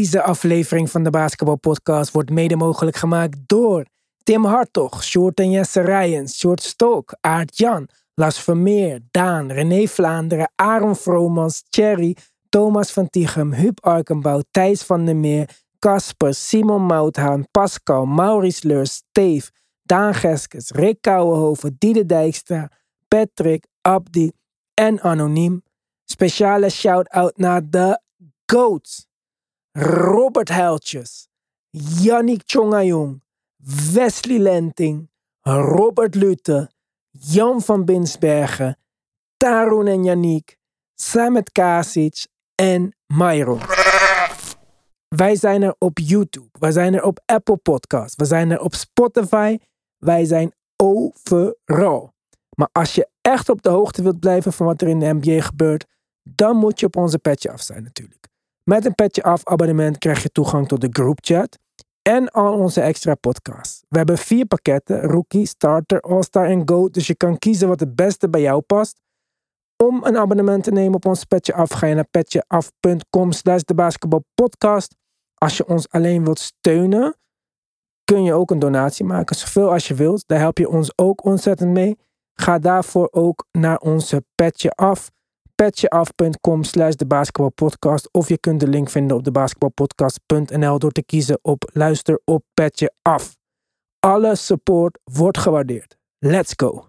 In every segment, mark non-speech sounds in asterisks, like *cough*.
Deze aflevering van de Basketbalpodcast wordt mede mogelijk gemaakt door Tim Hartog, Short en Jesse Rijens, Short Stok, Aart Jan, Las Vermeer, Daan, René Vlaanderen, Aaron Vromans, Thierry, Thomas van Tichem, Huub Arkenbouw, Thijs van der Meer, Casper, Simon Mouthaan, Pascal, Maurice Leurs, Steve, Daan Geskes, Rick Kouwenhoven, Diede Dijkstra, Patrick, Abdi en Anoniem. Speciale shout-out naar de GOATs. Robert Heltjes, Yannick Chongayong, Wesley Lenting, Robert Lute, Jan van Binsbergen, Tarun en Yannick, Samet Kasic en Myron. Wij zijn er op YouTube, wij zijn er op Apple Podcasts, we zijn er op Spotify, wij zijn overal. Maar als je echt op de hoogte wilt blijven van wat er in de NBA gebeurt, dan moet je op onze petje af zijn natuurlijk. Met een petje af abonnement krijg je toegang tot de groupchat en al onze extra podcasts. We hebben vier pakketten, Rookie, Starter, All-Star en Go, dus je kan kiezen wat het beste bij jou past. Om een abonnement te nemen op ons Petje Af, ga je naar petjeaf.com slash de basketbalpodcast. Als je ons alleen wilt steunen, kun je ook een donatie maken, zoveel als je wilt. Daar help je ons ook ontzettend mee. Ga daarvoor ook naar onze Petje Af petjeaf.com slash de basketbalpodcast. Of je kunt de link vinden op de basketbalpodcast.nl door te kiezen op luister op Petje Af. Alle support wordt gewaardeerd. Let's go.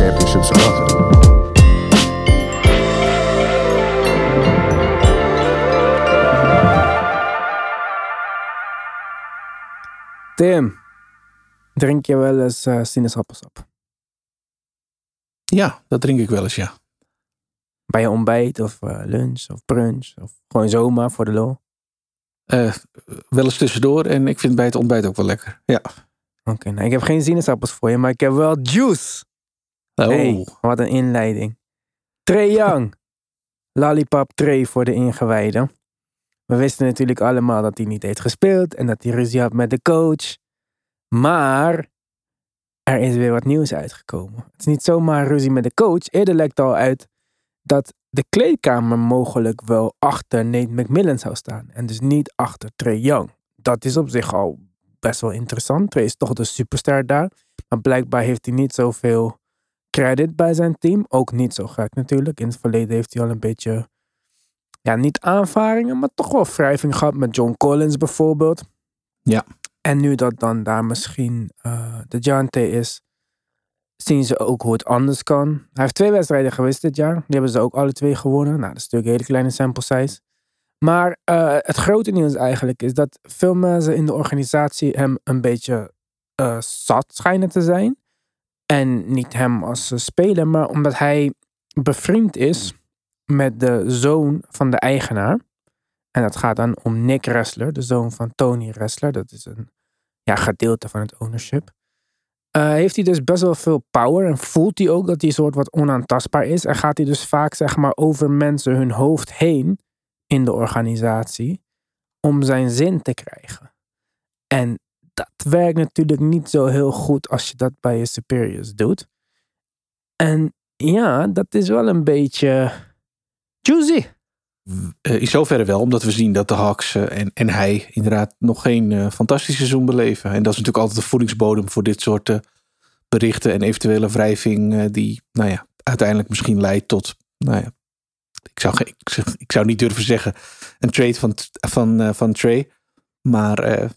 Championships or nothing. Tim, drink je wel eens eh, sinaasappelsap? Ja, dat drink ik wel eens, ja. Bij je ontbijt of eh, lunch of brunch of gewoon zomaar voor de lol? Eh, wel eens tussendoor en ik vind bij het ontbijt ook wel lekker. Ja. Oké, nou ik heb geen sinaasappels voor je, maar ik heb wel juice. Oh, Hey, wat een inleiding. Trey Young. *laughs* Lollipop Trey voor de ingewijden. We wisten natuurlijk allemaal dat hij niet heeft gespeeld en dat hij ruzie had met de coach. Maar er is weer wat nieuws uitgekomen. Het is niet zomaar ruzie met de coach. Eerder lekte al uit dat de kleedkamer mogelijk wel achter Nate McMillan zou staan. En dus niet achter Trey Young. Dat is op zich al best wel interessant. Trey is toch de superster daar. Maar blijkbaar heeft hij niet zoveel credit bij zijn team. Ook niet zo gek natuurlijk. In het verleden heeft hij al een beetje, ja, niet aanvaringen, maar toch wel wrijving gehad met John Collins bijvoorbeeld. Ja. En nu dat dan daar misschien eh, de Jante is, zien ze ook hoe het anders kan. Hij heeft twee wedstrijden geweest dit jaar. Die hebben ze ook alle twee gewonnen. Nou, dat is natuurlijk een hele kleine sample size. Maar eh, het grote nieuws eigenlijk is dat veel mensen in de organisatie hem een beetje eh, zat schijnen te zijn. En niet hem als eh, speler, maar omdat hij bevriend is met de zoon van de eigenaar. En dat gaat dan om Nick Ressler, de zoon van Tony Ressler. Dat is een ja, gedeelte van het ownership. Eh, heeft hij dus best wel veel power en voelt hij ook dat hij soort wat onaantastbaar is. En gaat hij dus vaak zeg maar over mensen hun hoofd heen in de organisatie om zijn zin te krijgen. En dat werkt natuurlijk niet zo heel goed als je dat bij je superiors doet. En ja, dat is wel een beetje juicy. Eh, in zoverre wel, omdat we zien dat de Hawks eh, en, en hij inderdaad nog geen eh, fantastisch seizoen beleven. En dat is natuurlijk altijd de voedingsbodem voor dit soort berichten en eventuele wrijving die, nou ja, uiteindelijk misschien leidt tot, nou ja, ik zou, ik, ik zou niet durven zeggen een trade van, van, van Trey. Maar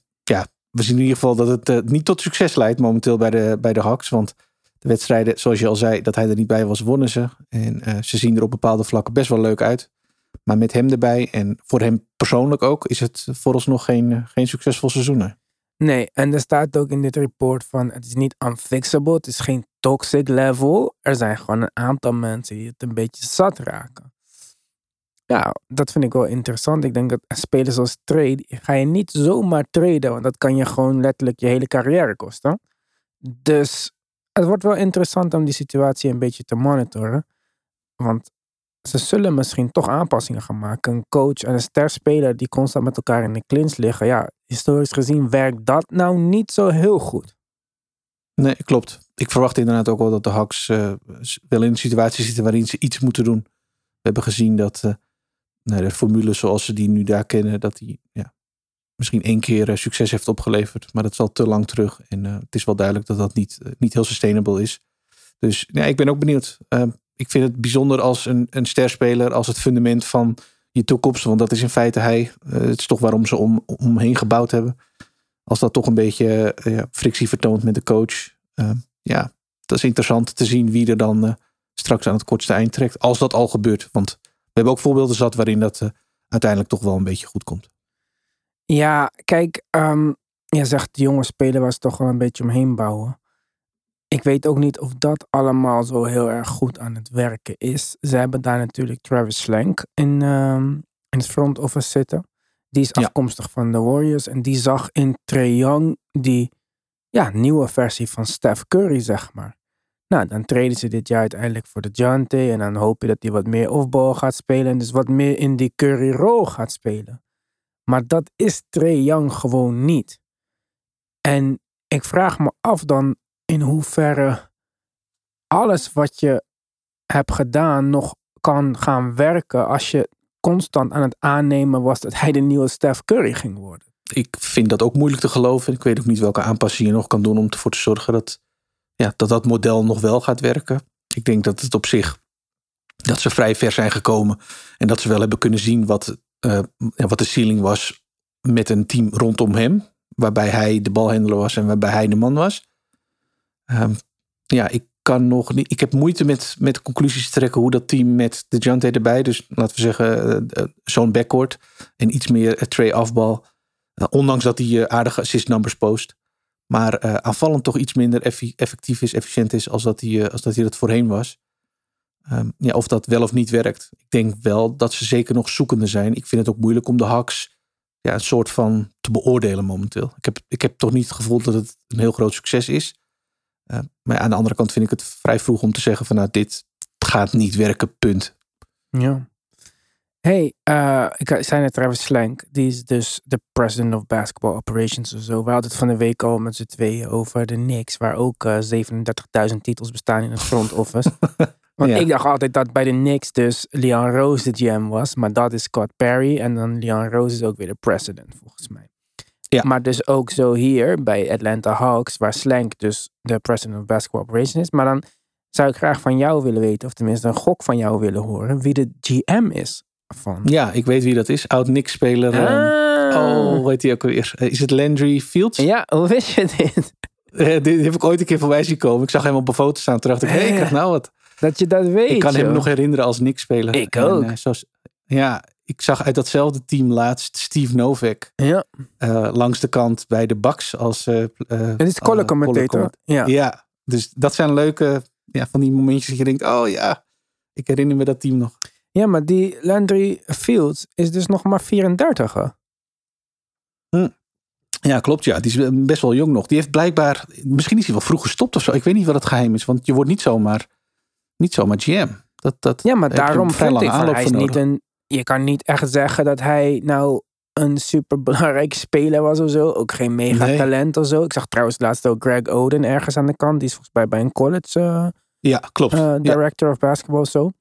we zien in ieder geval dat het eh, niet tot succes leidt momenteel bij de, bij de Hawks. Want de wedstrijden, zoals je al zei, dat hij er niet bij was, wonnen ze. En eh, ze zien er op bepaalde vlakken best wel leuk uit. Maar met hem erbij en voor hem persoonlijk ook, is het vooralsnog geen, eh, geen succesvol seizoen. Nee, en er staat ook in dit report van het is niet unfixable, het is geen toxic level. Er zijn gewoon een aantal mensen die het een beetje zat raken. Ja, dat vind ik wel interessant. Ik denk dat spelers als trade ga je niet zomaar traden, want dat kan je gewoon letterlijk je hele carrière kosten. Dus het wordt wel interessant om die situatie een beetje te monitoren. Want ze zullen misschien toch aanpassingen gaan maken. Een coach en een sterspeler die constant met elkaar in de clinch liggen. Ja, historisch gezien werkt dat nou niet zo heel goed. Nee, klopt. Ik verwacht inderdaad ook wel dat de Hawks uh, wel in een situatie zitten waarin ze iets moeten doen. We hebben gezien dat uh, nou, de formule zoals ze die nu daar kennen, dat die ja, misschien één keer uh, succes heeft opgeleverd. Maar dat is al te lang terug. En het is wel duidelijk dat dat niet, niet heel sustainable is. Dus ja, ik ben ook benieuwd. ik vind het bijzonder als een, een sterspeler, als het fundament van je toekomst. Want dat is in feite hij. het is toch waarom ze om, omheen gebouwd hebben als dat toch een beetje uh, frictie vertoont met de coach. Uh, ja, dat is interessant te zien wie er dan straks aan het kortste eind trekt. Als dat al gebeurt. Want hebben ook voorbeelden zat waarin dat uiteindelijk toch wel een beetje goed komt. Ja, kijk, um, je zegt de jonge speler was toch wel een beetje omheen bouwen. Ik weet ook niet of dat allemaal zo heel erg goed aan het werken is. Ze hebben daar natuurlijk Travis Slank in, um, in het front office zitten. Die is afkomstig van de Warriors. En die zag in Trae Young die ja, nieuwe versie van Steph Curry, zeg maar. Nou, dan treden ze dit jaar uiteindelijk voor de Jante. En dan hoop je dat hij wat meer offball gaat spelen. En dus wat meer in die Curry rol gaat spelen. Maar dat is Trae Young gewoon niet. En ik vraag me af dan in hoeverre alles wat je hebt gedaan nog kan gaan werken als je constant aan het aannemen was dat hij de nieuwe Steph Curry ging worden. Ik vind dat ook moeilijk te geloven. Ik weet ook niet welke aanpassingen je nog kan doen om ervoor te zorgen dat, ja, dat dat model nog wel gaat werken. Ik denk dat het op zich dat ze vrij ver zijn gekomen en dat ze wel hebben kunnen zien wat, uh, wat de ceiling was met een team rondom hem, waarbij hij de balhandler was en waarbij hij de man was. Um, ja, ik kan nog niet. Ik heb moeite met, met conclusies te trekken hoe dat team met de Jante erbij. Dus laten we zeggen, uh, zo'n backcourt. En iets meer uh, tray afbal. ondanks dat hij aardige assist numbers post. Maar aanvallend toch iets minder effectief is, efficiënt is als dat hij, als dat, hij dat voorheen was. Um, ja, of dat wel of niet werkt. Ik denk wel dat ze zeker nog zoekende zijn. Ik vind het ook moeilijk om de Hawks ja, een soort van te beoordelen momenteel. Ik heb, ik heb toch niet het gevoel dat het een heel groot succes is. Uh, maar aan de andere kant vind ik het vrij vroeg om te zeggen van nou dit gaat niet werken, punt. Ja. Hey, uh, ik zei net Travis Slank, die is dus de president of basketball operations of zo. We hadden het van de week al met z'n tweeën over de Knicks, waar ook uh, eh, 37.000 titels bestaan in het front office. *laughs* Want ik dacht altijd dat bij de Knicks dus Leon Rose de GM was, maar dat is Scott Perry en dan Leon Rose is ook weer de president volgens mij. Ja. Maar dus ook zo hier bij Atlanta Hawks, waar Slank dus de president of basketball operations is. Maar dan zou ik graag van jou willen weten, of tenminste een gok van jou willen horen, wie de GM is van. Ja, ik weet wie dat is. Oud Knicks-speler. Ehm, ah. Oh, weet hij ook weer. Eh, is het Landry Fields? Ja, hoe wist je dit? Uh, dit heb ik ooit een keer voorbij zien komen. Ik zag hem op een foto staan. Toen dacht ik, hé, hey, ik krijg nou wat. Dat je dat weet. Ik kan hem nog herinneren als Knicks-speler. Ik ook. En, zoals, ja, ik zag uit datzelfde team laatst Steve Novak. Ja. Uh, langs de kant bij de Bucks als. Uh, het is color commentator. Ja. ja, dus dat zijn leuke ja, van die momentjes dat je denkt: oh ja, ik herinner me dat team nog. Ja, maar die Landry Fields is dus nog maar 34. Hm. Ja, klopt. Ja, die is best wel jong nog. Die heeft blijkbaar, misschien is hij wel vroeg gestopt of zo. Ik weet niet wat het geheim is, want je wordt niet zomaar, niet zomaar GM. Dat, dat ja, maar daarom vind ik van, hij is niet een je kan niet echt zeggen dat hij nou een superbelangrijke speler was of zo. Ook geen mega talent of zo. Ik zag trouwens laatst ook Greg Oden ergens aan de kant. Die is volgens mij bij een college uh, ja, klopt. Uh, director of basketball of zo.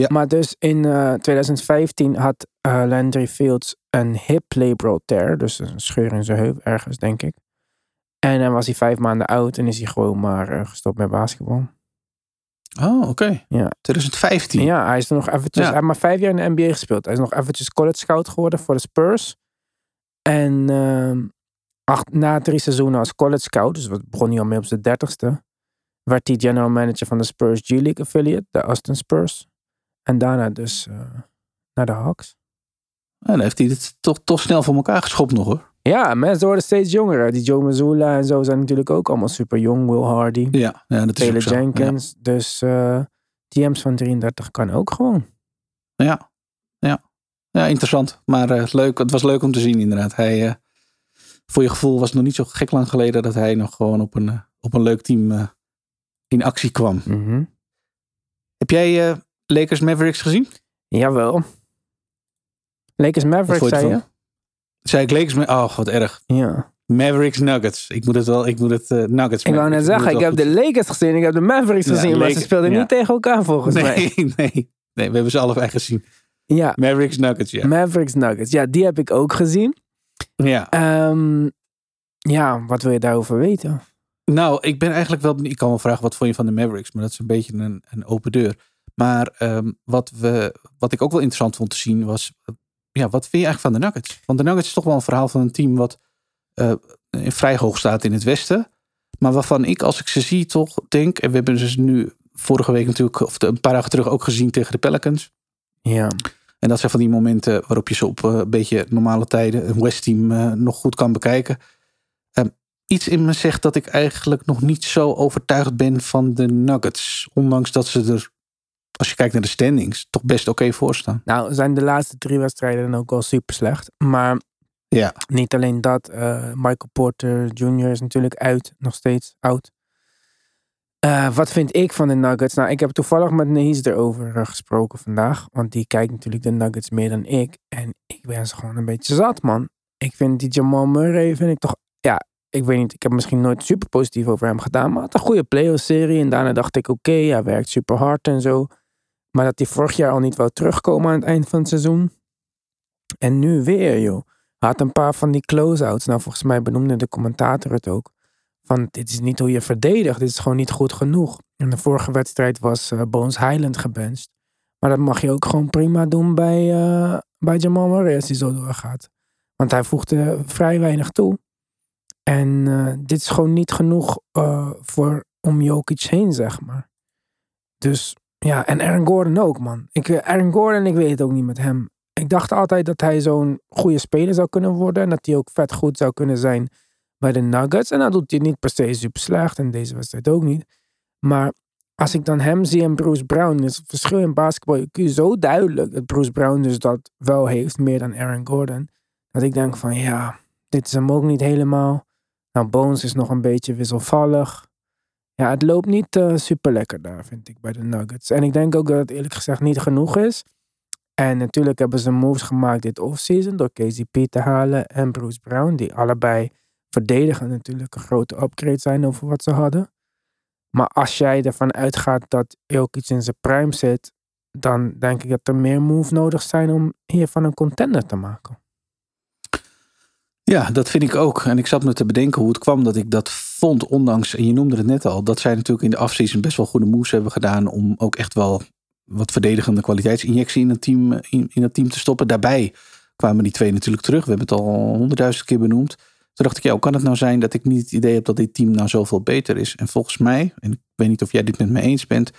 Ja. Maar dus in uh, eh, 2015 had Landry Fields een hip labral tear. Dus een scheur in zijn heup ergens, denk ik. En dan was hij vijf maanden oud en is hij gewoon maar gestopt met basketbal. Oh, oké. Ja. 2015. Ja, hij is nog eventjes, hij heeft maar vijf jaar in de NBA gespeeld. Hij is nog eventjes college scout geworden voor de Spurs. En acht, na drie seizoenen als college scout, dus wat begon hij al mee op zijn dertigste, werd hij general manager van de Spurs G-League affiliate, de Austin Spurs. En daarna dus uh, naar de Hawks. En dan heeft hij het toch, toch snel voor elkaar geschopt nog hoor. Ja, mensen worden steeds jonger. Die Joe Mazzulla en zo zijn natuurlijk ook allemaal super jong. Will Hardy. Ja, ja dat is Taylor Jenkins. Dus uh, eh, TM's van 33 kan ook gewoon. Ja, ja. Ja, interessant. Maar uh, leuk. het was leuk om te zien inderdaad. Hij, uh, voor je gevoel was het nog niet zo gek lang geleden dat hij nog gewoon op een, op een leuk team in actie kwam. Mhm. Heb jij eh, Lakers Mavericks gezien? Jawel. Lakers Mavericks, zei je? Zei ik Lakers met. Oh, wat erg. Ja. Mavericks Nuggets. Ik moet het wel. Ik moet het eh, Nuggets. Ik wou net zeggen, ik heb goed de Lakers gezien, ik heb de Mavericks Ja, gezien, maar ze speelden ja. niet tegen elkaar volgens mij. Nee, *laughs* nee. Nee, we hebben ze allebei gezien. Ja, Mavericks Nuggets, ja. Mavericks Nuggets. Ja, die heb ik ook gezien. ja. Ehm, ja, wat wil je daarover weten? Nou, ik ben eigenlijk wel. Ik kan wel vragen wat vond je van de Mavericks, maar dat is een beetje een, een open deur. Maar ehm, wat, we, wat ik ook wel interessant vond te zien was. eh, ja, wat vind je eigenlijk van de Nuggets? Want de Nuggets is toch wel een verhaal van een team wat eh, vrij hoog staat in het Westen. Maar waarvan ik, als ik ze zie, toch denk. En we hebben ze nu vorige week natuurlijk, of een paar dagen terug ook gezien tegen de Pelicans. Ja. En dat zijn van die momenten waarop je ze op eh, een beetje normale tijden, een West-team, nog goed kan bekijken. Ehm, iets in me zegt dat ik eigenlijk nog niet zo overtuigd ben van de Nuggets. Ondanks dat ze er, als je kijkt naar de standings, toch best oké voor staan. Nou, zijn de laatste drie wedstrijden dan ook wel super slecht. Maar Ja, niet alleen dat, eh, Michael Porter Jr. is natuurlijk uit, nog steeds oud. Eh, wat vind ik van de Nuggets? Nou, ik heb toevallig met Nahis erover eh, gesproken vandaag. Want die kijkt natuurlijk de Nuggets meer dan ik. En ik ben ze gewoon een beetje zat, man. Ik vind die Jamal Murray, vind ik toch... Ja, ik weet niet, ik heb misschien nooit super positief over hem gedaan. Maar hij had een goede playoff-serie. En daarna dacht ik, oké, hij werkt super hard en zo. Maar dat hij vorig jaar al niet wou terugkomen aan het eind van het seizoen. En nu weer, joh. Hij had een paar van die close-outs. Nou, volgens mij benoemde de commentator het ook. Van, dit is niet hoe je verdedigt. Dit is gewoon niet goed genoeg. In de vorige wedstrijd was eh, Bones Highland gebenched. Maar dat mag je ook gewoon prima doen bij, eh, bij Jamal Murray als hij zo doorgaat. Want hij voegde vrij weinig toe. En eh, dit is gewoon niet genoeg voor, om Jokic heen, zeg maar. Dus ja, en Aaron Gordon ook, man. Ik, eh, Aaron Gordon, ik weet het ook niet met hem. Ik dacht altijd dat hij zo'n goede speler zou kunnen worden. En dat hij ook vet goed zou kunnen zijn bij de Nuggets. En dat doet hij niet per se super slecht. En deze wedstrijd ook niet. Maar als ik dan hem zie en Bruce Brown, is het verschil in basketbal je zo duidelijk dat Bruce Brown dus dat wel heeft, meer dan Aaron Gordon. Dat ik denk van ja, dit is hem ook niet helemaal. Nou, Bones is nog een beetje wisselvallig. Ja, het loopt niet eh, super lekker daar, vind ik, bij de Nuggets. En ik denk ook dat het eerlijk gezegd niet genoeg is. En natuurlijk hebben ze moves gemaakt dit offseason door KCP te halen en Bruce Brown, die allebei verdedigen natuurlijk een grote upgrade zijn over wat ze hadden. Maar als jij ervan uitgaat dat Jokic in zijn prime zit, dan denk ik dat er meer moves nodig zijn om hiervan een contender te maken. Ja, dat vind ik ook. En ik zat me te bedenken hoe het kwam dat ik dat vond. Ondanks, en je noemde het net al, dat zij natuurlijk in de offseason best wel goede moves hebben gedaan. Om ook echt wel wat verdedigende kwaliteitsinjectie in het team, in, in het team te stoppen. Daarbij kwamen die twee natuurlijk terug. We hebben het al honderdduizend keer benoemd. Toen dacht ik, ja, hoe kan het nou zijn dat ik niet het idee heb dat dit team nou zoveel beter is? En volgens mij, en ik weet niet of jij dit met me eens bent,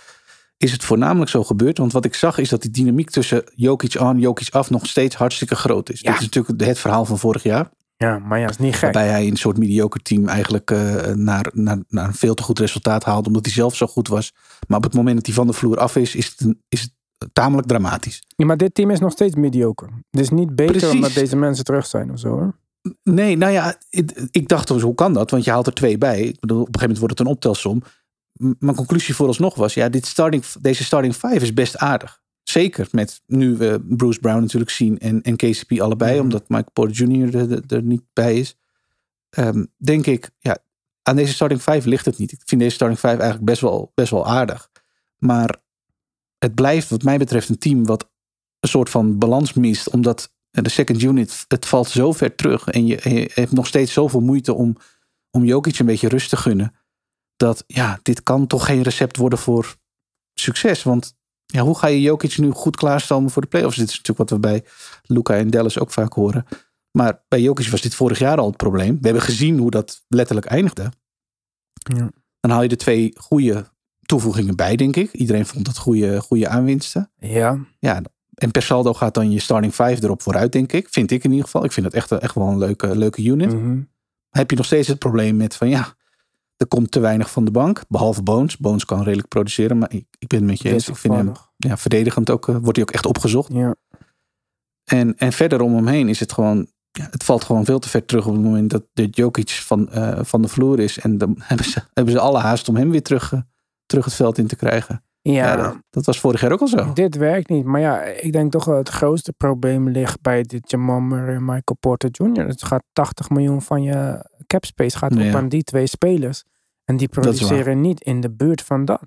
is het voornamelijk zo gebeurd. Want wat ik zag is dat die dynamiek tussen Jokic aan, Jokic af nog steeds hartstikke groot is. Ja. Dit is natuurlijk het verhaal van vorig jaar. Ja, maar ja, is niet gek. Waarbij hij een soort mediocre team eigenlijk eh, naar, naar, naar een veel te goed resultaat haalde. Omdat hij zelf zo goed was. Maar op het moment dat hij van de vloer af is, is het, een- is het tamelijk dramatisch. Ja, maar dit team is nog steeds mediocre. Het is niet beter Precies. omdat deze mensen terug zijn of zo hoor. Nee, nou ja, ik, ik dacht dus, hoe kan dat? Want je haalt er twee bij. Ik bedoel, op een gegeven moment wordt het een optelsom. M- Mijn conclusie vooralsnog was, ja, dit starting, deze starting five is best aardig. Zeker met nu we Bruce Brown natuurlijk zien en, en KCP allebei, Mhm. omdat Michael Porter Jr. er, er- niet bij is. Ehm, denk ik, ja, aan deze starting five ligt het niet. Ik vind deze starting five eigenlijk best wel, best wel aardig. Maar het blijft wat mij betreft een team wat een soort van balans mist, omdat de second unit, het valt zo ver terug. En je, je hebt nog steeds zoveel moeite om, om Jokic een beetje rust te gunnen. Dat ja, dit kan toch geen recept worden voor succes. Want ja, hoe ga je Jokic nu goed klaarstomen voor de playoffs? Dit is natuurlijk wat we bij Luca en Dallas ook vaak horen. Maar bij Jokic was dit vorig jaar al het probleem. We hebben gezien hoe dat letterlijk eindigde. Ja. Dan haal je er twee goede toevoegingen bij, denk ik. Iedereen vond dat goede, goede aanwinsten. Ja, Ja, en per saldo gaat dan je starting five erop vooruit, denk ik. Vind ik in ieder geval. Ik vind het echt, echt wel een leuke, leuke unit. mhm. Heb je nog steeds het probleem met van ja, er komt te weinig van de bank. Behalve Bones. Bones kan redelijk produceren, maar ik, ik ben het met je eens. Ik vind hem ja, verdedigend ook, eh, wordt hij ook echt opgezocht. Ja. En, en verder om hem heen is het gewoon, ja, het valt gewoon veel te ver terug op het moment dat de Jokic van, eh, van de vloer is. En dan *laughs* hebben ze, hebben ze alle haast om hem weer terug, eh, terug het veld in te krijgen. Ja, Ja, dat, dat was vorig jaar ook al zo. dit werkt niet. Maar ja, ik denk toch wel het grootste probleem ligt bij dit Jamal Murray en Michael Porter Jr. Het gaat 80 miljoen van je cap space gaat op Ja. aan die twee spelers. En die produceren niet in de buurt van dat.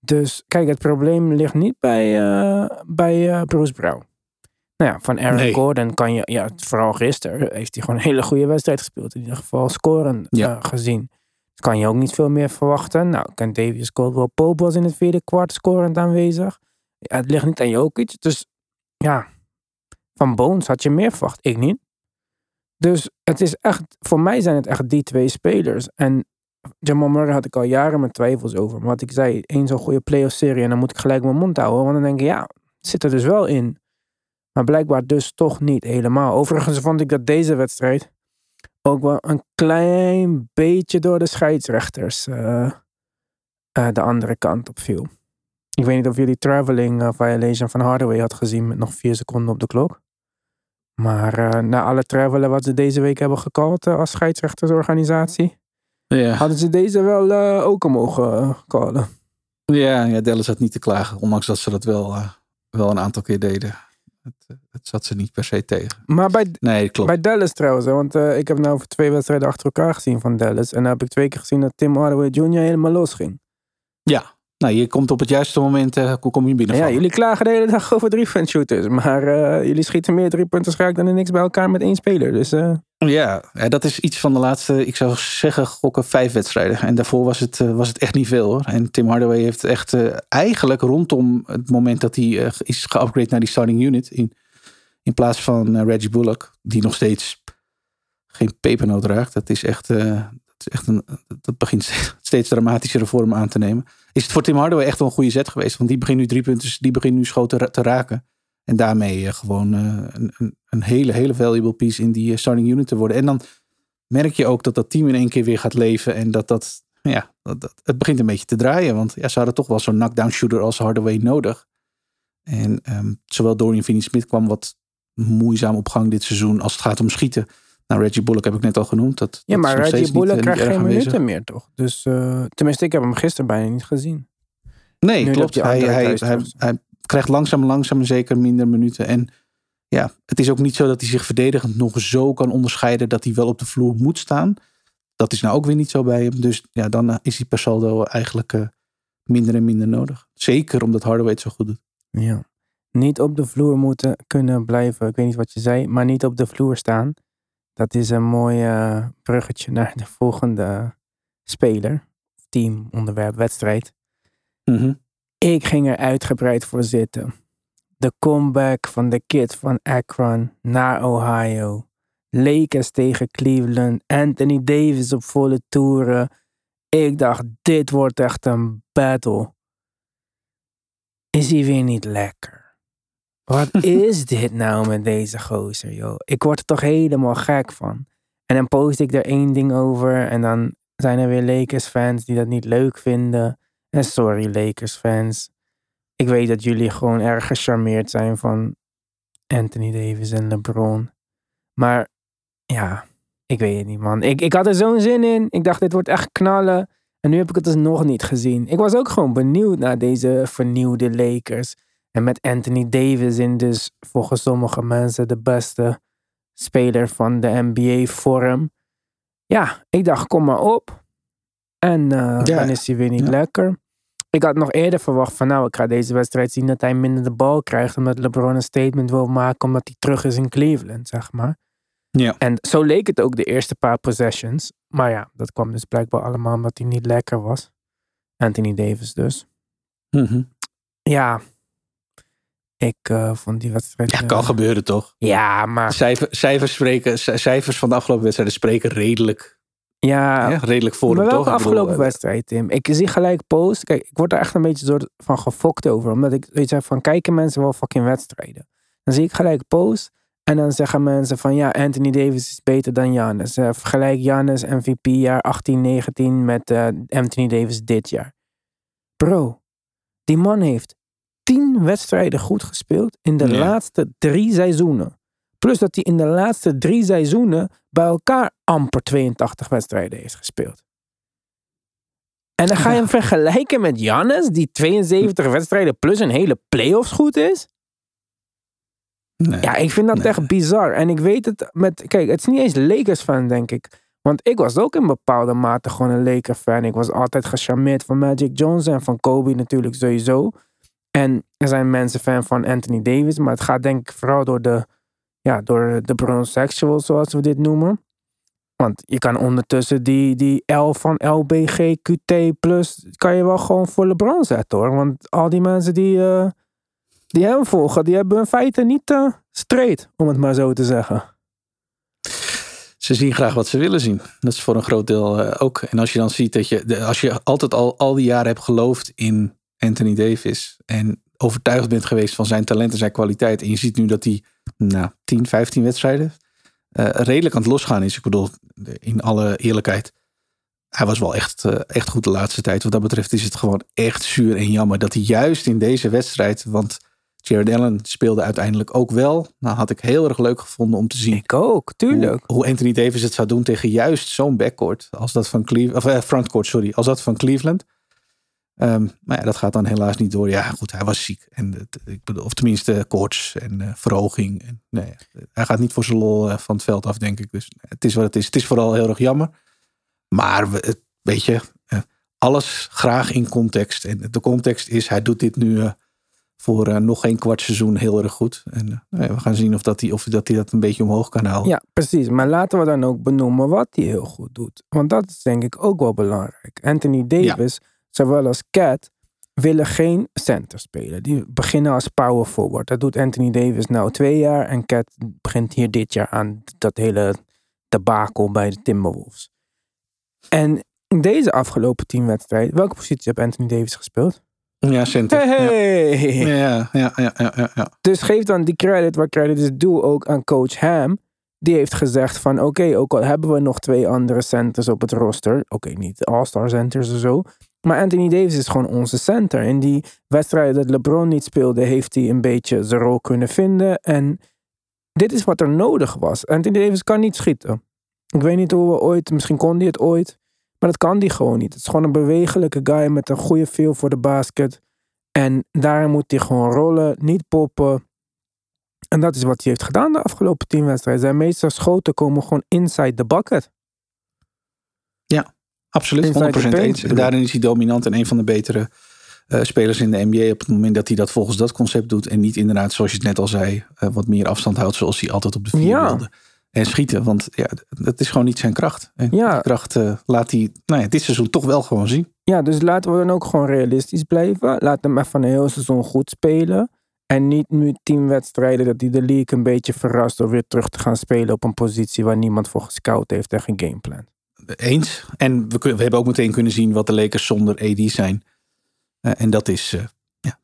Dus kijk, het probleem ligt niet bij, eh, bij eh, Bruce Brown. Nou ja, van Aaron Nee. Gordon kan je, ja, vooral gisteren heeft hij gewoon een hele goede wedstrijd gespeeld. In ieder geval scoren Ja. eh, gezien. Kan je ook niet veel meer verwachten. Nou, Ken Davies Caldwell Pope was in het vierde kwart scorend aanwezig. Ja, het ligt niet aan Jokic. Dus ja, van Bones had je meer verwacht. Ik niet. Dus het is echt, voor mij zijn het echt die twee spelers. En Jamal Murray had ik al jaren mijn twijfels over. Maar wat ik zei, één zo'n goede playoff serie en dan moet ik gelijk mijn mond houden. Want dan denk ik, ja, zit er dus wel in. Maar blijkbaar dus toch niet helemaal. Overigens vond ik dat deze wedstrijd ook wel een klein beetje door de scheidsrechters eh, eh, de andere kant op viel. Ik weet niet of jullie traveling eh, violation van Hardaway had gezien met nog vier seconden op de klok. Maar na alle travelen wat ze deze week hebben gecallt eh, als scheidsrechtersorganisatie, Ja. hadden ze deze wel ook al mogen callen. Ja, ja, Dallas had niet te klagen. Ondanks dat ze dat wel, wel een aantal keer deden. Het, eh, het zat ze niet per se tegen. Maar bij, Nee, klopt. bij Dallas trouwens, hè, want eh, ik heb nou voor twee wedstrijden achter elkaar gezien van Dallas. En dan heb ik twee keer gezien dat Tim Hardaway Jr. helemaal losging. Ja, nou, je komt op het juiste moment, eh, kom je binnen. Ja, jullie klagen de hele dag *laughs* over drie shooters. Maar jullie schieten meer drie punten raak dan in niks bij elkaar met één speler. Dus eh, ja, dat is iets van de laatste, ik zou zeggen, gokken vijf wedstrijden. En daarvoor was het, eh, was het echt niet veel hoor. En Tim Hardaway heeft echt eh, eigenlijk rondom het moment dat hij eh, is geupgrade naar die starting unit. In, in plaats van eh, Reggie Bullock, die nog steeds geen pepernoot raakt. Dat is echt, eh, dat, is echt een, dat begint *laughs* steeds dramatischere vorm aan te nemen. Is het voor Tim Hardaway echt wel een goede zet geweest. Want die begint nu drie punten, die begint nu schoten te raken. En daarmee eh, gewoon eh, een, een, een hele, hele valuable piece in die eh, starting unit te worden. En dan merk je ook dat dat team in één keer weer gaat leven. En dat dat, ja, dat, dat- het begint een beetje te draaien. Want ja, ze hadden toch wel zo'n knockdown shooter als Hardaway nodig. En ehm, zowel Dorian Finney-Smith kwam wat moeizaam op gang dit seizoen als het gaat om schieten. Nou, Reggie Bullock heb ik net al genoemd. Dat, ja, maar Reggie Bullock krijgt geen aanwezig. minuten meer toch? Dus tenminste, ik heb hem gisteren bijna niet gezien. Nee, Nu klopt. Hij, hij, hij, hij krijgt langzaam, langzaam en zeker minder minuten. En ja, het is ook niet zo dat hij zich verdedigend nog zo kan onderscheiden dat hij wel op de vloer moet staan. Dat is nou ook weer niet zo bij hem. Dus ja, dan is hij per saldo eigenlijk eh, minder en minder nodig. Zeker omdat Hardaway het zo goed doet. Ja. Niet op de vloer moeten kunnen blijven. Ik weet niet wat je zei, maar niet op de vloer staan. Dat is een mooi eh, bruggetje naar de volgende speler. Team, onderwerp, wedstrijd. Mhm. Ik ging er uitgebreid voor zitten. De comeback van de kid van Akron naar Ohio. Lakers tegen Cleveland. Anthony Davis op volle toeren. Ik dacht, dit wordt echt een battle. Is hij weer niet lekker? Wat *laughs* is dit nou met deze gozer, joh? Ik word er toch helemaal gek van. En dan post ik er één ding over en dan zijn er weer Lakers fans die dat niet leuk vinden. En sorry Lakers fans. Ik weet dat jullie gewoon erg gecharmeerd zijn van Anthony Davis en LeBron. Maar ja, ik weet het niet man. Ik, ik had er zo'n zin in. Ik dacht dit wordt echt knallen. En nu heb ik het dus nog niet gezien. Ik was ook gewoon benieuwd naar deze vernieuwde Lakers. En met Anthony Davis in dus volgens sommige mensen de beste speler van de NBA-vorm. Ja, ik dacht kom maar op. En eh, Ja, dan is hij weer niet ja. lekker. Ik had nog eerder verwacht van nou, ik ga deze wedstrijd zien dat hij minder de bal krijgt. Omdat LeBron een statement wil maken omdat hij terug is in Cleveland, zeg maar. Ja. En zo leek het ook de eerste paar possessions. Maar ja, dat kwam dus blijkbaar allemaal omdat hij niet lekker was. Anthony Davis dus. Mhm. Ja, ik eh, vond die wedstrijd... Ja, eh, kan gebeuren toch? Ja, maar... Cijfer, cijfers, spreken, cijfers van de afgelopen wedstrijden spreken redelijk, Ja, hè, redelijk voor maar welke afgelopen eh, wedstrijd, Tim? Ik zie gelijk post. Kijk, ik word er echt een beetje soort van gefokt over. Omdat ik zoiets heb van, kijken mensen wel fucking wedstrijden? Dan zie ik gelijk post. En dan zeggen mensen van, ja, Anthony Davis is beter dan Giannis. Eh, vergelijk Giannis MVP jaar 18-19 met eh, Anthony Davis dit jaar. Bro, die man heeft tien wedstrijden goed gespeeld in de laatste drie seizoenen. Plus dat hij in de laatste drie seizoenen bij elkaar amper 82 wedstrijden heeft gespeeld. En dan ga je hem vergelijken met Jannes, die 72 wedstrijden plus een hele playoffs goed is. Nee. Ja, ik vind dat Nee. echt bizar. En ik weet het met. Kijk, het is niet eens Lakers fan, denk ik. Want ik was ook in bepaalde mate gewoon een Laker fan. Ik was altijd gecharmeerd van Magic Johnson en van Kobe natuurlijk sowieso. En er zijn mensen fan van Anthony Davis. Maar het gaat denk ik vooral door de, ja, door de bronsexual, zoals we dit noemen. Want je kan ondertussen die, die L van LBG, QT plus, kan je wel gewoon voor LeBron zetten hoor. Want al die mensen die, eh, die hem volgen, die hebben in feite niet eh straight, om het maar zo te zeggen. Ze zien graag wat ze willen zien. Dat is voor een groot deel eh, ook. En als je dan ziet dat je, als je altijd al, al die jaren hebt geloofd in Anthony Davis. En overtuigd bent geweest van zijn talent en zijn kwaliteit. En je ziet nu dat hij, nou, 10, 15 wedstrijden eh, redelijk aan het losgaan is. Ik bedoel, in alle eerlijkheid. Hij was wel echt, eh, echt goed de laatste tijd. Wat dat betreft is het gewoon echt zuur en jammer dat hij juist in deze wedstrijd. Want Jared Allen speelde uiteindelijk ook wel. Nou, had ik heel erg leuk gevonden om te zien Ik ook, tuurlijk. hoe, hoe Anthony Davis het zou doen tegen juist zo'n backcourt als dat van Cleveland, of eh, frontcourt, sorry, als dat van Cleveland. Ehm, maar ja, dat gaat dan helaas niet door. Ja, goed, hij was ziek. En ik bedoel, of tenminste koorts en eh, verhoging. En, nee, hij gaat niet voor zijn lol eh, van het veld af, denk ik. Dus het is wat het is. Het is vooral heel erg jammer. Maar we, weet je, eh, alles graag in context. En de context is, hij doet dit nu eh, voor eh, nog geen kwart seizoen heel erg goed. En eh, nou we gaan zien of dat hij of dat, hij dat een beetje omhoog kan houden. Ja, precies. Maar laten we dan ook benoemen wat hij heel goed doet. Want dat is denk ik ook wel belangrijk. Anthony Davis, zowel als Cat, willen geen center spelen. Die beginnen als power forward. Dat doet Anthony Davis nou twee jaar. En Cat begint hier dit jaar aan dat hele debakel bij de Timberwolves. En in deze afgelopen tien wedstrijden, welke positie heeft Anthony Davis gespeeld? Ja, center. Hey! Ja, ja, ja, ja, ja. Dus geef dan die credit waar credit is due ook aan coach Ham. Die heeft gezegd van oké, ook al hebben we nog twee andere centers op het roster. Oké, niet all-star centers of zo. Maar Anthony Davis is gewoon onze center. In die wedstrijden dat LeBron niet speelde, heeft hij een beetje zijn rol kunnen vinden. En dit is wat er nodig was. Anthony Davis kan niet schieten. Ik weet niet hoe we ooit, misschien kon hij het ooit. Maar dat kan hij gewoon niet. Het is gewoon een bewegelijke guy met een goede feel voor de basket. En daarin moet hij gewoon rollen, niet poppen. En dat is wat hij heeft gedaan de afgelopen tien wedstrijden. Zijn meeste schoten komen gewoon inside the bucket. Absoluut, 100% Inside the paint, eens. En daarin is hij dominant en een van de betere eh, spelers in de NBA op het moment dat hij dat volgens dat concept doet. En niet inderdaad, zoals je het net al zei, eh, wat meer afstand houdt zoals hij altijd op de vier Ja. wilde. En schieten, want ja, dat is gewoon niet zijn kracht. En Ja. kracht eh, laat hij nou ja, dit seizoen toch wel gewoon zien. Ja, dus laten we dan ook gewoon realistisch blijven. Laat hem even een heel seizoen goed spelen. En niet nu tien wedstrijden dat hij de league een beetje verrast door weer terug te gaan spelen op een positie waar niemand voor gescout heeft en geen gameplan. Eens. En we, we hebben ook meteen kunnen zien wat de Lakers zonder AD zijn. Eh, en dat is eh, ja,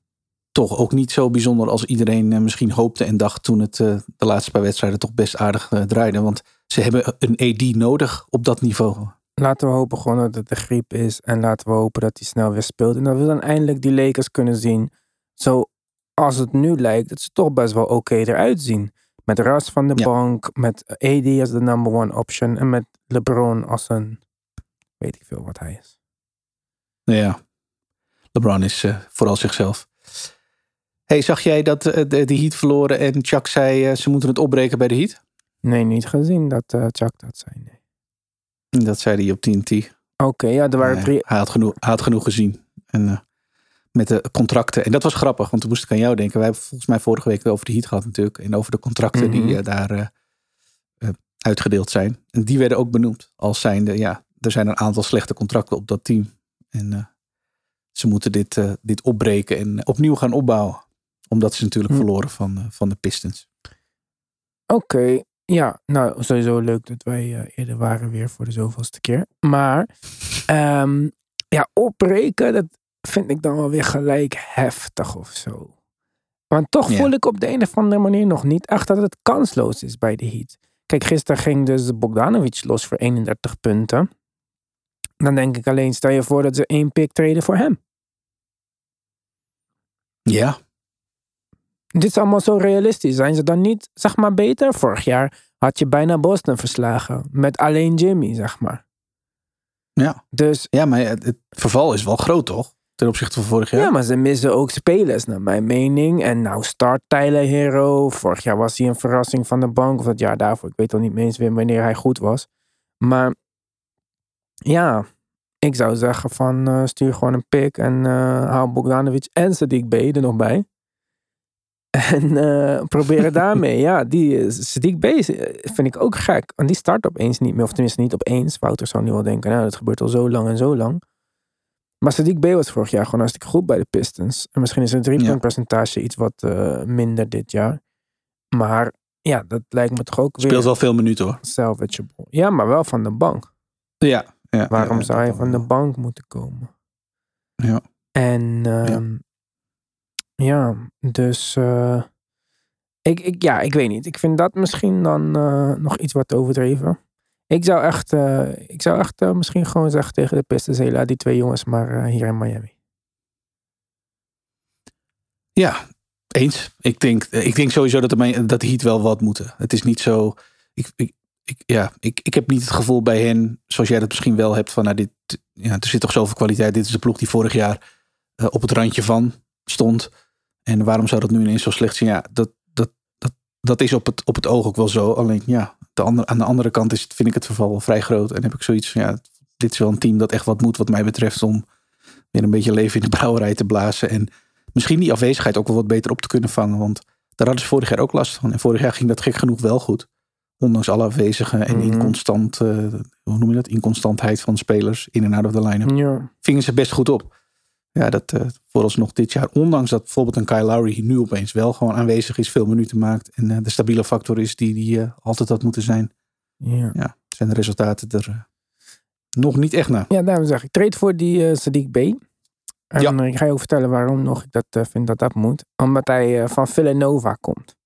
toch ook niet zo bijzonder als iedereen eh, misschien hoopte en dacht toen het de laatste paar wedstrijden toch best aardig draaide. Want ze hebben een AD nodig op dat niveau. Laten we hopen gewoon dat het de griep is. En laten we hopen dat hij snel weer speelt. En dat we dan eindelijk die Lakers kunnen zien. Zoals het nu lijkt, dat ze toch best wel oké eruit zien. Met Ras van de Ja. bank. Met AD als de number one option. En met LeBron als een... Weet ik veel wat hij is. Nou ja, LeBron is eh, vooral zichzelf. Hey, zag jij dat eh, de, de Heat verloren en Chuck zei eh, ze moeten het opbreken bij de Heat? Nee, niet gezien dat Chuck dat zei. Nee. Dat zei hij op TNT. Oké, ja, er waren drie... hij, had genoeg, had genoeg gezien. En met de contracten. En dat was grappig, want toen moest ik aan jou denken. Wij hebben volgens mij vorige week over de Heat gehad natuurlijk. En over de contracten Mhm. die eh, daar eh, eh, uitgedeeld zijn. En die werden ook benoemd als zijnde, ja, er zijn een aantal slechte contracten op dat team. En ze moeten dit, dit opbreken en opnieuw gaan opbouwen. Omdat ze natuurlijk Hm. verloren van, van de Pistons. Oké, ja, nou sowieso leuk dat wij eerder waren weer voor de zoveelste keer. Maar *laughs* ehm, ja, opbreken, dat vind ik dan wel weer gelijk heftig of zo. Want toch Ja. voel ik op de een of andere manier nog niet echt dat het kansloos is bij de Heat. Kijk, gisteren ging dus Bogdanovic los voor 31 punten. Dan denk ik alleen, stel je voor dat ze één pick treden voor hem. Ja, Dit is allemaal zo realistisch. Zijn ze dan niet, zeg maar, beter? Vorig jaar had je bijna Boston verslagen. Met alleen Jimmy, zeg maar. Ja. Dus Ja, maar het, het verval is wel groot, toch? Ten opzichte van vorig jaar. ja. maar ze missen ook spelers, naar mijn mening. En nou start Tyler Hero. Vorig jaar was hij een verrassing van de bank. Of het jaar daarvoor. Ik weet al niet meer eens weer wanneer hij goed was. Maar ja, ik zou zeggen van eh, stuur gewoon een pick en eh haal Bogdanovic en Sadiq B er nog bij. *laughs* En eh, probeer het daarmee. *laughs* Ja, die Sadiq B eh, vind ik ook gek. Want die start opeens niet meer. Of tenminste niet opeens. Wouter zou nu wel denken, nou dat gebeurt al zo lang en zo lang. Maar Sadiq B was vorig jaar gewoon hartstikke goed bij de Pistons. En misschien is het driepuntpercentage iets wat eh, minder dit jaar. Maar ja, dat lijkt me toch ook Speelt weer wel veel minuten, hoor. salvageable. Ja, maar wel van de bank. Ja. ja Waarom ja, zou hij dat van de bank moeten komen? Ja. En ehm, ja. dus eh, ik, ik, ja, ik weet niet. Ik vind dat misschien dan eh, nog iets wat overdreven. Ik zou echt, eh, ik zou echt eh, misschien gewoon zeggen tegen de Pistons, laat die twee jongens maar eh, hier in Miami. Ja, eens. Ik denk, ik denk sowieso dat de, dat Heat wel wat moeten. Het is niet zo... Ik, ik, ja, ik, ik heb niet het gevoel bij hen, zoals jij dat misschien wel hebt, van nou, dit, ja, er zit toch zoveel kwaliteit. Dit is de ploeg die vorig jaar op het randje van stond. En waarom zou dat nu ineens zo slecht zijn? Ja, dat, dat, dat, dat is op het, op het oog ook wel zo. Alleen ja, de andere, aan de andere kant is, vind ik het verval wel vrij groot. En heb ik zoiets van ja, dit is wel een team dat echt wat moet wat mij betreft om weer een beetje leven in de brouwerij te blazen. En misschien die afwezigheid ook wel wat beter op te kunnen vangen. Want daar hadden ze vorig jaar ook last van. En vorig jaar ging dat gek genoeg wel goed. Ondanks alle afwezigen en inconstant, eh, hoe noem je dat? Inconstantheid van spelers in en out of the line-up. Ja. Vingen ze best goed op. Ja, dat uh, vooralsnog dit jaar. Ondanks dat bijvoorbeeld een Kyle Lowry nu opeens wel gewoon aanwezig is. Veel minuten maakt. En uh, de stabiele factor is die, die uh, altijd had moeten zijn. Ja. Ja, zijn de resultaten er nog niet echt naar. ja, daarom zeg ik. Trade voor die Sadiq B. En Ja. ik ga je ook vertellen waarom nog ik dat vind dat dat moet. Omdat hij van Villanova komt.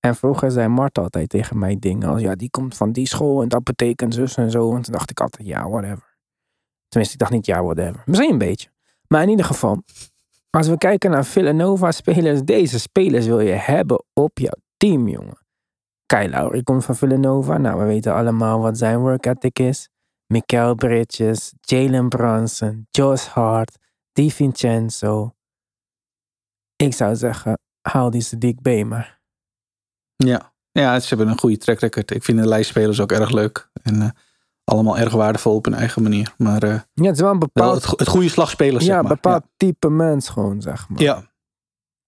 En vroeger zei Mart altijd tegen mij dingen als... Ja, die komt van die school en dat betekent zus en zo. En toen dacht ik altijd, ja, whatever. Tenminste, ik dacht niet, ja, whatever. Misschien een beetje. Maar in ieder geval, als we kijken naar Villanova-spelers... Deze spelers wil je hebben op jouw team, jongen. Kyle Lowry komt van Villanova. Nou, we weten allemaal wat zijn work ethic is. Mikael Bridges, Jalen Brunson, Josh Hart, Di Vincenzo. Ik zou zeggen, haal die Sadiq B maar. Ja. ja, ze hebben een goede track record. Ik vind de lijstspelers ook erg leuk. En uh, allemaal erg waardevol op hun eigen manier. Maar uh, ja, het is wel een bepaald... Wel het, het goede slagspelers, ja, zeg maar. bepaald ja. type mens gewoon, zeg maar. Ja.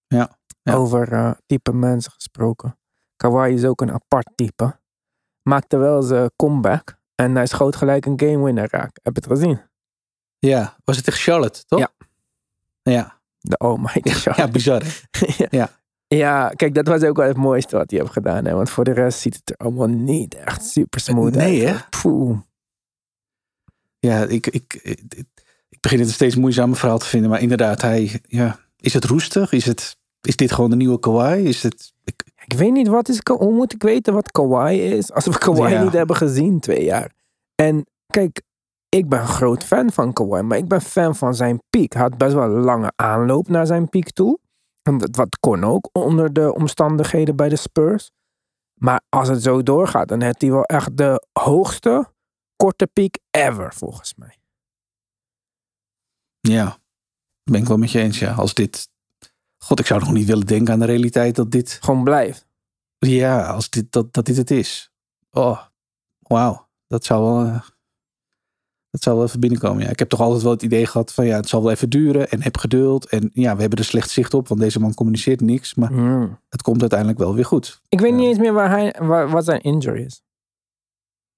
ja. ja. Over uh, type mensen gesproken. Kawhi is ook een apart type. Maakte wel zijn comeback. En hij schoot gelijk een game winner raak. Heb je het gezien? Ja, was het tegen Charlotte, toch? Ja. Ja. De almighty Charlotte. Ja, bizar. *laughs* ja. ja. Ja, kijk, dat was ook wel het mooiste wat hij heeft gedaan. Hè? Want voor de rest ziet het er allemaal niet echt super smooth nee, uit. hè? Poeh. Ja, ik, ik, ik, ik begin het een steeds moeizamer verhaal te vinden. Maar inderdaad, hij, ja, is het roestig? Is, het, is dit gewoon de nieuwe Kawhi? Is het, ik... ik weet niet, wat is, hoe moet ik weten wat Kawhi is? Als we Kawhi ja. niet hebben gezien twee jaar. En kijk, ik ben een groot fan van Kawhi. Maar ik ben fan van zijn piek. Hij had best wel een lange aanloop naar zijn piek toe. Wat kon ook onder de omstandigheden bij de Spurs. Maar als het zo doorgaat, dan heeft hij wel echt de hoogste korte piek ever, volgens mij. Ja, ben ik wel met je eens. Ja, als dit. God, ik zou nog niet willen denken aan de realiteit dat dit. Gewoon blijft. Ja, als dit, dat, dat dit het is. Oh, wauw. Dat zou wel. Uh, dat zou wel even binnenkomen. Ja, ik heb toch altijd wel het idee gehad van ja, het zal wel even duren en heb geduld. En ja, we hebben er slecht zicht op, want deze man communiceert niks. Maar mm. het komt uiteindelijk wel weer goed. Ik weet niet eens meer waar hij, waar, wat zijn injury is.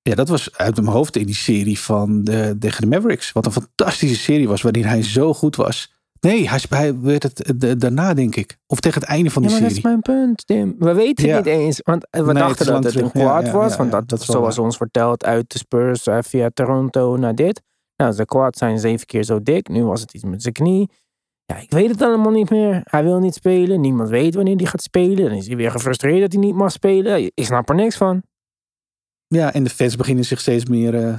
Ja, dat was uit mijn hoofd in die serie van de, tegen de Mavericks. Wat een fantastische serie was, waarin hij zo goed was. Nee, hij, hij werd het de, daarna, denk ik. Of tegen het einde van die ja, maar serie. dat is mijn punt, Tim. We weten ja. niet eens. Want we nee, dachten dat het een ja, was. want dat, dat zoals ons verteld uit de Spurs uh, via Toronto naar dit. Nou, zijn kwaad zijn zeven keer zo dik. Nu was het iets met zijn knie. Ja, ik weet het allemaal niet meer. Hij wil niet spelen. Niemand weet wanneer hij gaat spelen. Dan is hij weer gefrustreerd dat hij niet mag spelen. Ik snap er niks van. Ja, en de fans beginnen zich steeds meer uh,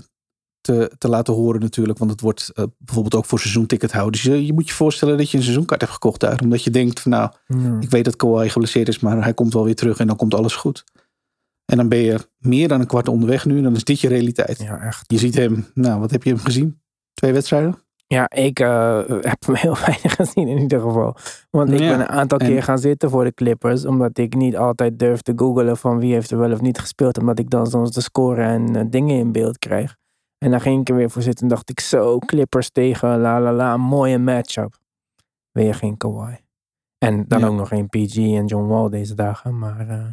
te, te laten horen natuurlijk. Want het wordt uh, bijvoorbeeld ook voor seizoentickethouders. Je, je moet je voorstellen dat je een seizoenkaart hebt gekocht daar. Omdat je denkt van nou, ik weet dat Kawhi geblesseerd is. Maar hij komt wel weer terug en dan komt alles goed. En dan ben je meer dan een kwart onderweg nu. En dan is dit je realiteit. Ja, echt. Je ziet hem, nou wat heb je hem gezien? Twee wedstrijden? Ja, ik uh, *laughs* heb hem heel *laughs* weinig gezien in ieder geval. Want ik Ja, ben een aantal en- keer gaan zitten voor de Clippers. Omdat ik niet altijd durf te googlen van wie heeft er wel of niet gespeeld. Omdat ik dan soms de score en eh, dingen in beeld krijg. En dan ging ik er weer voor zitten en dacht ik zo, Clippers tegen la la la, een mooie matchup. Weer geen Kawhi. En dan Ja. ook nog geen PG en John Wall deze dagen. Maar eh,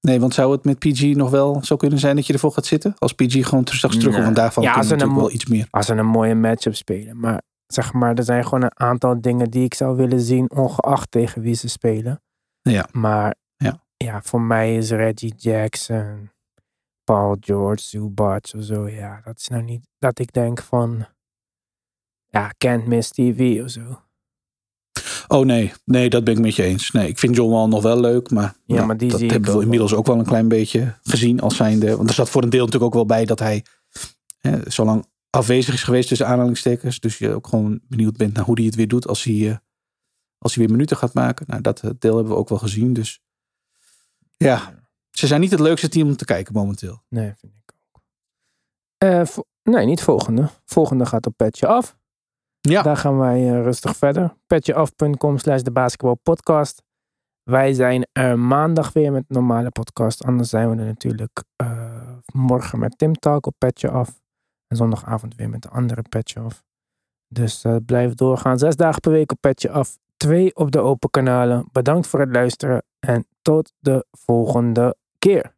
Nee, want zou het met PG nog wel zo kunnen zijn dat je ervoor gaat zitten? Als PG gewoon straks terugkomt, Nee. daarvan Ja, als ze natuurlijk een wel iets meer. als ze een mooie matchup spelen. Maar zeg maar, er zijn gewoon een aantal dingen die ik zou willen zien, ongeacht tegen wie ze spelen. Ja. Maar Ja. ja, voor mij is Reggie Jackson, Paul George, Zubac of zo. Ja, dat is nou niet dat ik denk van, ja, can't miss TV of zo. Oh nee, nee, dat ben ik met je eens. Nee, ik vind John Wall nog wel leuk, maar, Ja, nou, maar die dat hebben we ook inmiddels ook wel een klein beetje gezien als zijnde. Want er zat voor een deel natuurlijk ook wel bij dat hij hè, zo lang afwezig is geweest tussen aanhalingstekens. Dus je ook gewoon benieuwd bent naar hoe hij het weer doet als hij, eh, als hij weer minuten gaat maken. Nou, dat eh, deel hebben we ook wel gezien. Dus ja, ze zijn niet het leukste team om te kijken momenteel. Nee, vind ik ook. Eh, nee, niet volgende. Volgende gaat op Petje Af. Ja, Daar gaan wij eh, rustig verder. Petjeaf.com slash de basketbalpodcast. Wij zijn er maandag weer met normale podcast. Anders zijn we er natuurlijk eh, morgen met Tim Talk op Petje Af. En zondagavond weer met de andere Petje Af. Dus eh, blijf doorgaan. Zes dagen per week op Petje Af. Twee op de open kanalen. Bedankt voor het luisteren. En tot de volgende keer.